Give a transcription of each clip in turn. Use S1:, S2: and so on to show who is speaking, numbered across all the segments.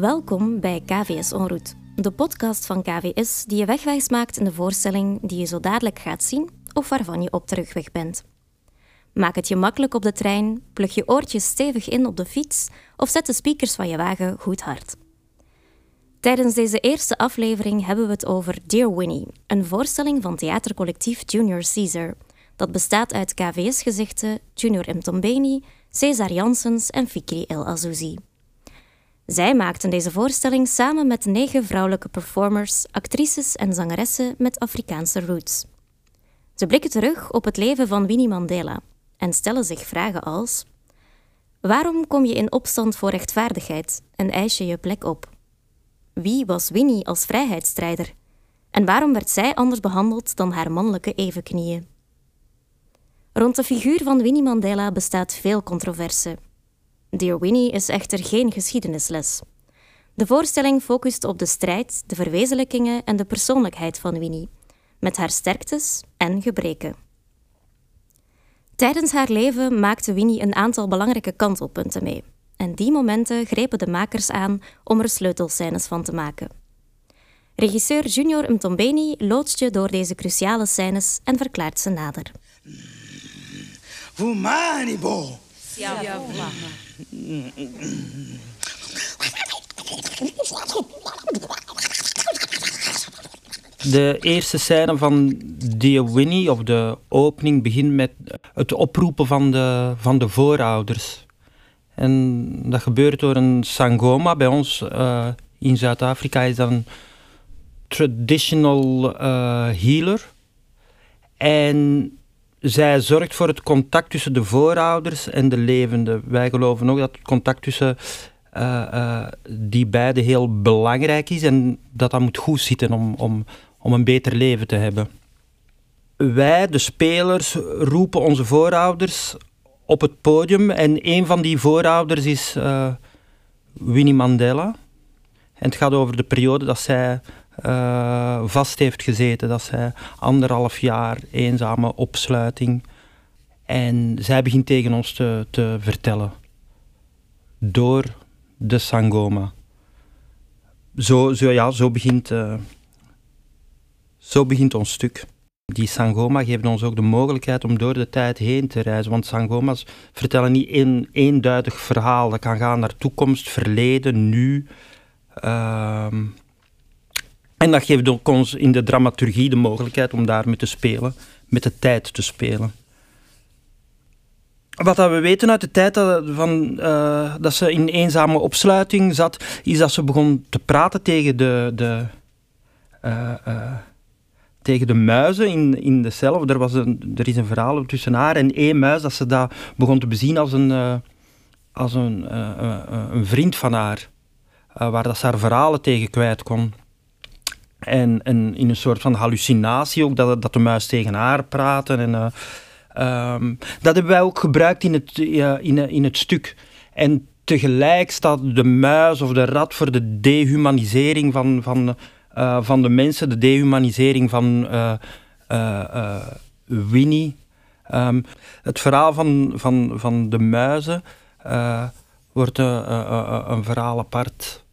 S1: Welkom bij KVS Onroet, de podcast van KVS die je wegwijs maakt in de voorstelling die je zo dadelijk gaat zien of waarvan je op terugweg bent. Maak het je makkelijk op de trein, plug je oortjes stevig in op de fiets of zet de speakers van je wagen goed hard. Tijdens deze eerste aflevering hebben we het over Dear Winnie, een voorstelling van theatercollectief Junior Caesar. Dat bestaat uit KVS-gezichten Junior Mtombeni, Cesar Janssens en Fikri El Azouzi. Zij maakten deze voorstelling samen met negen vrouwelijke performers, actrices en zangeressen met Afrikaanse roots. Ze blikken terug op het leven van Winnie Mandela en stellen zich vragen als: Waarom kom je in opstand voor rechtvaardigheid en eis je je plek op? Wie was Winnie als vrijheidsstrijder? En waarom werd zij anders behandeld dan haar mannelijke evenknieën? Rond de figuur van Winnie Mandela bestaat veel controverse. Dear Winnie is echter geen geschiedenisles. De voorstelling focust op de strijd, de verwezenlijkingen en de persoonlijkheid van Winnie, met haar sterktes en gebreken. Tijdens haar leven maakte Winnie een aantal belangrijke kantelpunten mee. En die momenten grepen de makers aan om er sleutelscènes van te maken. Regisseur Junior Mtombeni loodst je door deze cruciale scènes en verklaart ze nader.
S2: De eerste scène van Dear Winnie, of de opening, begint met het oproepen van de, van de voorouders. En dat gebeurt door een sangoma. Bij ons uh, in Zuid-Afrika is dat een traditional uh, healer. En zij zorgt voor het contact tussen de voorouders en de levenden. Wij geloven ook dat het contact tussen uh, die beiden heel belangrijk is en dat dat moet goed zitten om, om, om een beter leven te hebben. Wij, de spelers, roepen onze voorouders op het podium en een van die voorouders is uh, Winnie Mandela. En het gaat over de periode dat zij uh, vast heeft gezeten, dat zij anderhalf jaar eenzame opsluiting. En zij begint tegen ons te, te vertellen. Door de Sangoma. Zo, zo, ja, zo, begint, uh, zo begint ons stuk. Die Sangoma geven ons ook de mogelijkheid om door de tijd heen te reizen. Want Sangoma's vertellen niet een eenduidig verhaal. Dat kan gaan naar toekomst, verleden, nu. Uh, en dat geeft ons in de dramaturgie de mogelijkheid om daarmee te spelen, met de tijd te spelen. Wat dat we weten uit de tijd dat, van, uh, dat ze in eenzame opsluiting zat, is dat ze begon te praten tegen de, de, uh, uh, tegen de muizen in, in de cel. Er, was een, er is een verhaal tussen haar en één muis dat ze dat begon te bezien als een, als een, een vriend van haar. waar dat ze haar verhalen tegen kwijt kon. En, en in een soort van hallucinatie ook, dat, dat de muis tegen haar praten. En, uh, um, dat hebben wij ook gebruikt in het, uh, in, in het stuk. En tegelijk staat de muis of de rat voor de dehumanisering van, van, van de mensen, de dehumanisering van Winnie. Um, het verhaal van, van, van de muizen wordt een verhaal apart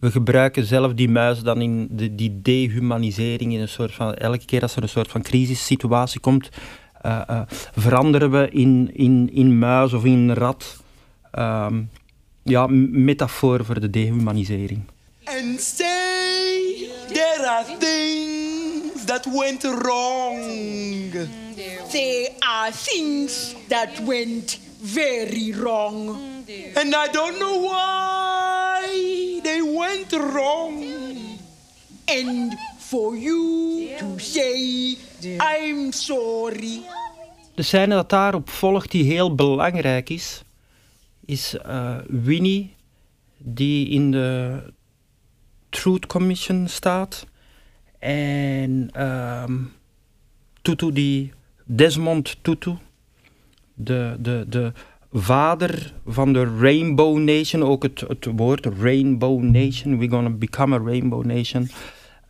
S2: we gebruiken zelf die muizen dan in de, die dehumanisering, in een soort van, elke keer als er een soort van crisissituatie komt, uh, uh, veranderen we in, in, in muis of in rat. Um, ja, metafoor voor de dehumanisering.
S3: And say there are things that went wrong.
S4: There are things that went very wrong.
S3: And I don't know why wrong.
S4: And for you to say, I'm sorry.
S2: De scène dat daarop volgt, die heel belangrijk is, is uh, Winnie, die in de Truth Commission staat. En um, Tutu, die Desmond Tutu, de, de, de vader van de Rainbow Nation, ook het, het woord Rainbow Nation, we're gonna become a Rainbow Nation.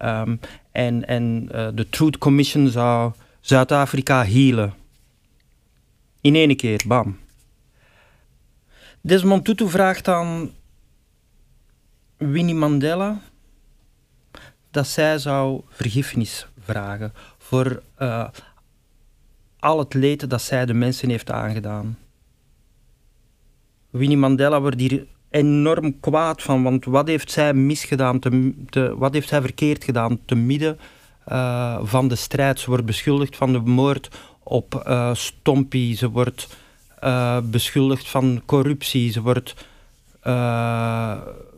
S2: Um, en en uh, de Truth Commission zou Zuid-Afrika healen. In één keer, bam. Desmond Tutu vraagt dan: Winnie Mandela dat zij zou vergiffenis vragen voor uh, al het leed dat zij de mensen heeft aangedaan. Winnie Mandela wordt hier enorm kwaad van, want wat heeft zij misgedaan, te, te, wat heeft zij verkeerd gedaan te midden uh, van de strijd. Ze wordt beschuldigd van de moord op uh, Stompie, ze wordt beschuldigd van corruptie, ze wordt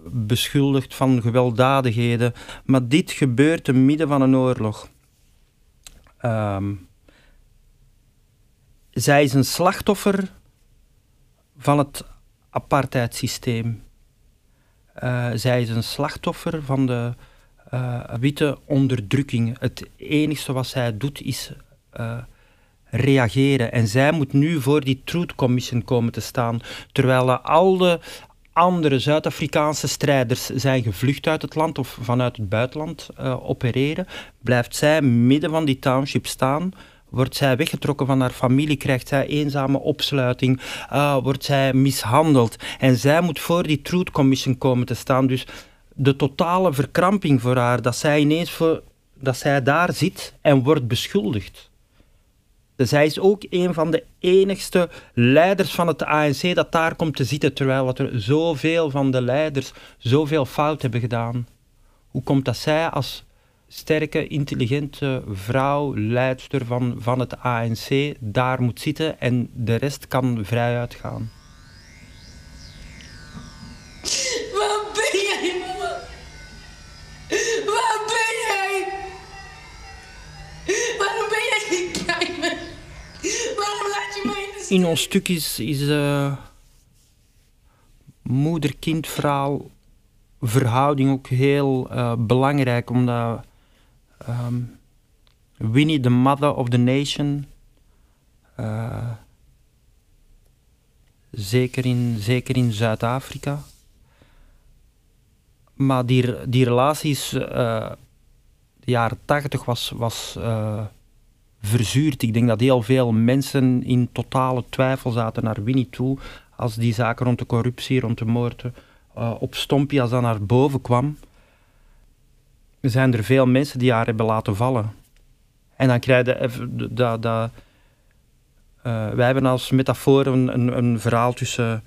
S2: beschuldigd van gewelddadigheden. Maar dit gebeurt te midden van een oorlog. Um, zij is een slachtoffer van het apartheidssysteem. Uh, zij is een slachtoffer van de uh, witte onderdrukking. Het enige wat zij doet is uh, reageren. En zij moet nu voor die Truth Commission komen te staan. Terwijl al de andere Zuid-Afrikaanse strijders zijn gevlucht uit het land of vanuit het buitenland opereren, blijft zij midden van die township staan. Wordt zij weggetrokken van haar familie, krijgt zij eenzame opsluiting, uh, wordt zij mishandeld. En zij moet voor die Truth Commission komen te staan. Dus de totale verkramping voor haar, dat zij ineens voor, dat zij daar zit en wordt beschuldigd. Zij is ook een van de enigste leiders van het ANC dat daar komt te zitten, terwijl er zoveel van de leiders zoveel fout hebben gedaan. Hoe komt dat zij als sterke, intelligente vrouw, leidster van, van het ANC, daar moet zitten en de rest kan vrij uitgaan?
S5: Waar ben jij, mama? Waar ben jij? Waarom ben jij niet bij me? Waarom laat je me in de
S2: In ons stuk is, is uh, moeder-kind verhaal verhouding ook heel uh, belangrijk, omdat um, Winnie, the mother of the nation, uh, zeker in, zeker in Zuid-Afrika. Maar die, die relaties, uh, de jaren tachtig was, was uh, verzuurd. Ik denk dat heel veel mensen in totale twijfel zaten naar Winnie toe als die zaken rond de corruptie, rond de moorden op Stompie, als dat naar boven kwam. Zijn er veel mensen die haar hebben laten vallen. En dan krijg je dat uh, wij hebben als metafoor een, een, verhaal tussen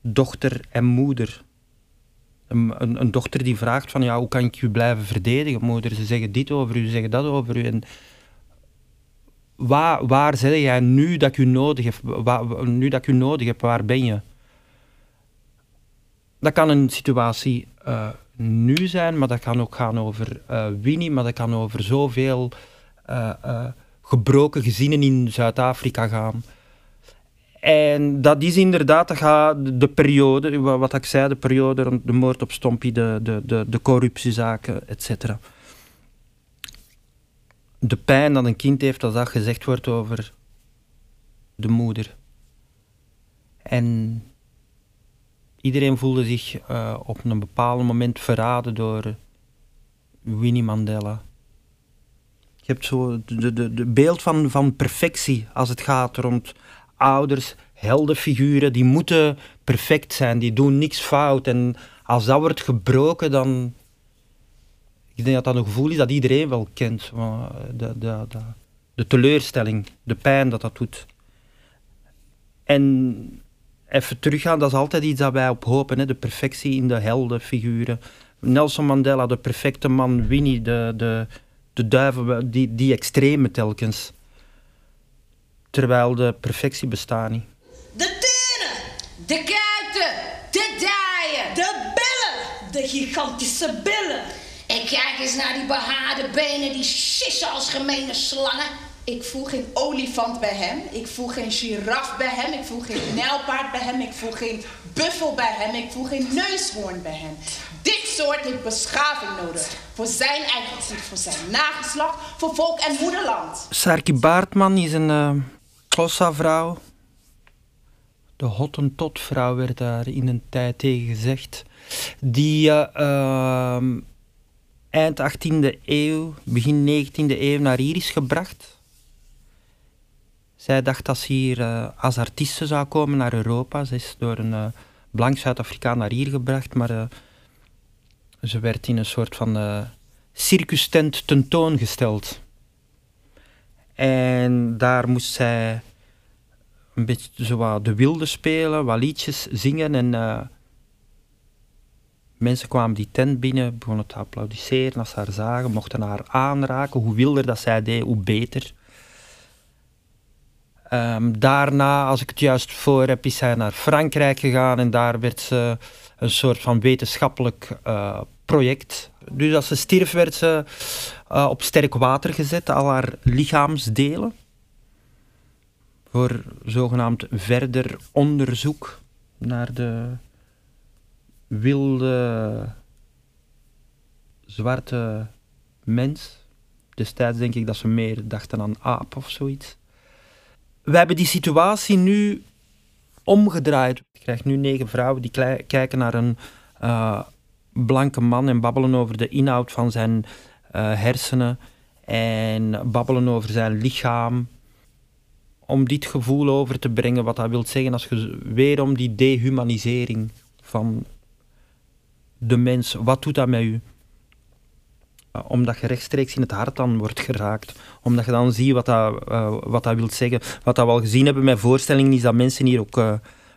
S2: dochter en moeder. Een, een, dochter die vraagt van, ja, hoe kan ik u blijven verdedigen, moeder? Ze zeggen dit over u, ze zeggen dat over u. En waar, waar zit jij nu dat ik u nodig heb? Waar, nu dat ik u nodig heb, waar ben je? Dat kan een situatie uh, nu zijn, maar dat kan ook gaan over uh, Winnie, maar dat kan over zoveel uh, gebroken gezinnen in Zuid-Afrika gaan. En dat is inderdaad gaat de periode, wat ik zei, de periode rond de moord op Stompie, de, de, de, de corruptiezaken, etc de pijn dat een kind heeft als dat gezegd wordt over de moeder. En iedereen voelde zich uh, op een bepaald moment verraden door Winnie Mandela. Je hebt zo de, de, de beeld van, van perfectie als het gaat rond ouders, heldenfiguren, die moeten perfect zijn, die doen niks fout. En als dat wordt gebroken, dan ik denk dat dat een gevoel is dat iedereen wel kent. De, de, de, de teleurstelling, de pijn dat dat doet. En even teruggaan, dat is altijd iets dat wij op hopen. Hè? De perfectie in de heldenfiguren. Nelson Mandela, de perfecte man. Winnie, de, de, de duivel, die, die extreme telkens. Terwijl de perfectie bestaat niet.
S5: De tenen, de kuiten, de dijen,
S4: de billen, de gigantische billen.
S5: En kijk eens naar die behaarde benen, die sissen als gemene slangen.
S6: Ik voel geen olifant bij hem. Ik voel geen giraf bij hem. Ik voel geen nijlpaard bij hem. Ik voel geen buffel bij hem. Ik voel geen neushoorn bij hem. Dit soort heeft beschaving nodig. Voor zijn eigen voor zijn nageslacht, voor volk en moederland.
S2: Sarki Baartman is een uh, Xhosa-vrouw. De Hottentot-vrouw werd daar in een tijd tegen gezegd. Die... Uh, uh, eind 18e eeuw, begin 19e eeuw naar hier is gebracht. Zij dacht dat ze hier uh, als artieste zou komen naar Europa. Ze is door een uh, blank Zuid-Afrikaan naar hier gebracht, maar uh, Ze werd in een soort van uh, circustent tentoongesteld. En daar moest zij een beetje zo de wilde spelen, wat liedjes zingen. En mensen kwamen die tent binnen, begonnen te applaudisseren als ze haar zagen, mochten haar aanraken. Hoe wilder dat zij deed, hoe beter. Um, daarna, als ik het juist voor heb, is zij naar Frankrijk gegaan en daar werd ze een soort van wetenschappelijk uh, project. Dus als ze stierf, werd ze uh, op sterk water gezet, al haar lichaamsdelen. Voor zogenaamd verder onderzoek naar de wilde zwarte mens. Destijds denk ik dat ze meer dachten aan aap of zoiets. We hebben die situatie nu omgedraaid. Ik krijg nu negen vrouwen die kijken naar een uh, blanke man en babbelen over de inhoud van zijn uh, hersenen en babbelen over zijn lichaam. Om dit gevoel over te brengen, wat dat wil zeggen als je weer om die dehumanisering van de mens, wat doet dat met u? Uh, omdat je rechtstreeks in het hart dan wordt geraakt. Omdat je dan ziet wat dat, uh, wat dat wil zeggen. Wat dat we al gezien hebben met voorstellingen, is dat mensen hier ook uh,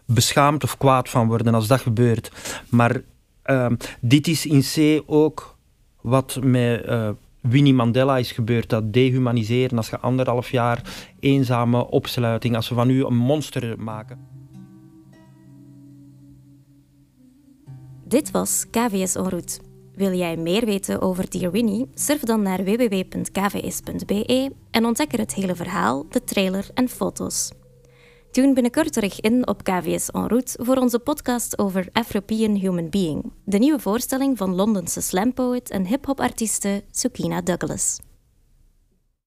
S2: beschaamd of kwaad van worden als dat gebeurt. Maar ehm, dit is in C ook wat met Winnie Mandela is gebeurd. Dat dehumaniseren, als je anderhalf jaar eenzame opsluiting, als we van u een monster maken.
S1: Dit was KVS en route. Wil jij meer weten over Dear Winnie? Surf dan naar www.kvs.be en ontdek er het hele verhaal, de trailer en foto's. Tune binnenkort terug in op KVS en route voor onze podcast over Afropean Human Being, de nieuwe voorstelling van Londense slampoet en hip-hop artieste Sukina Douglas.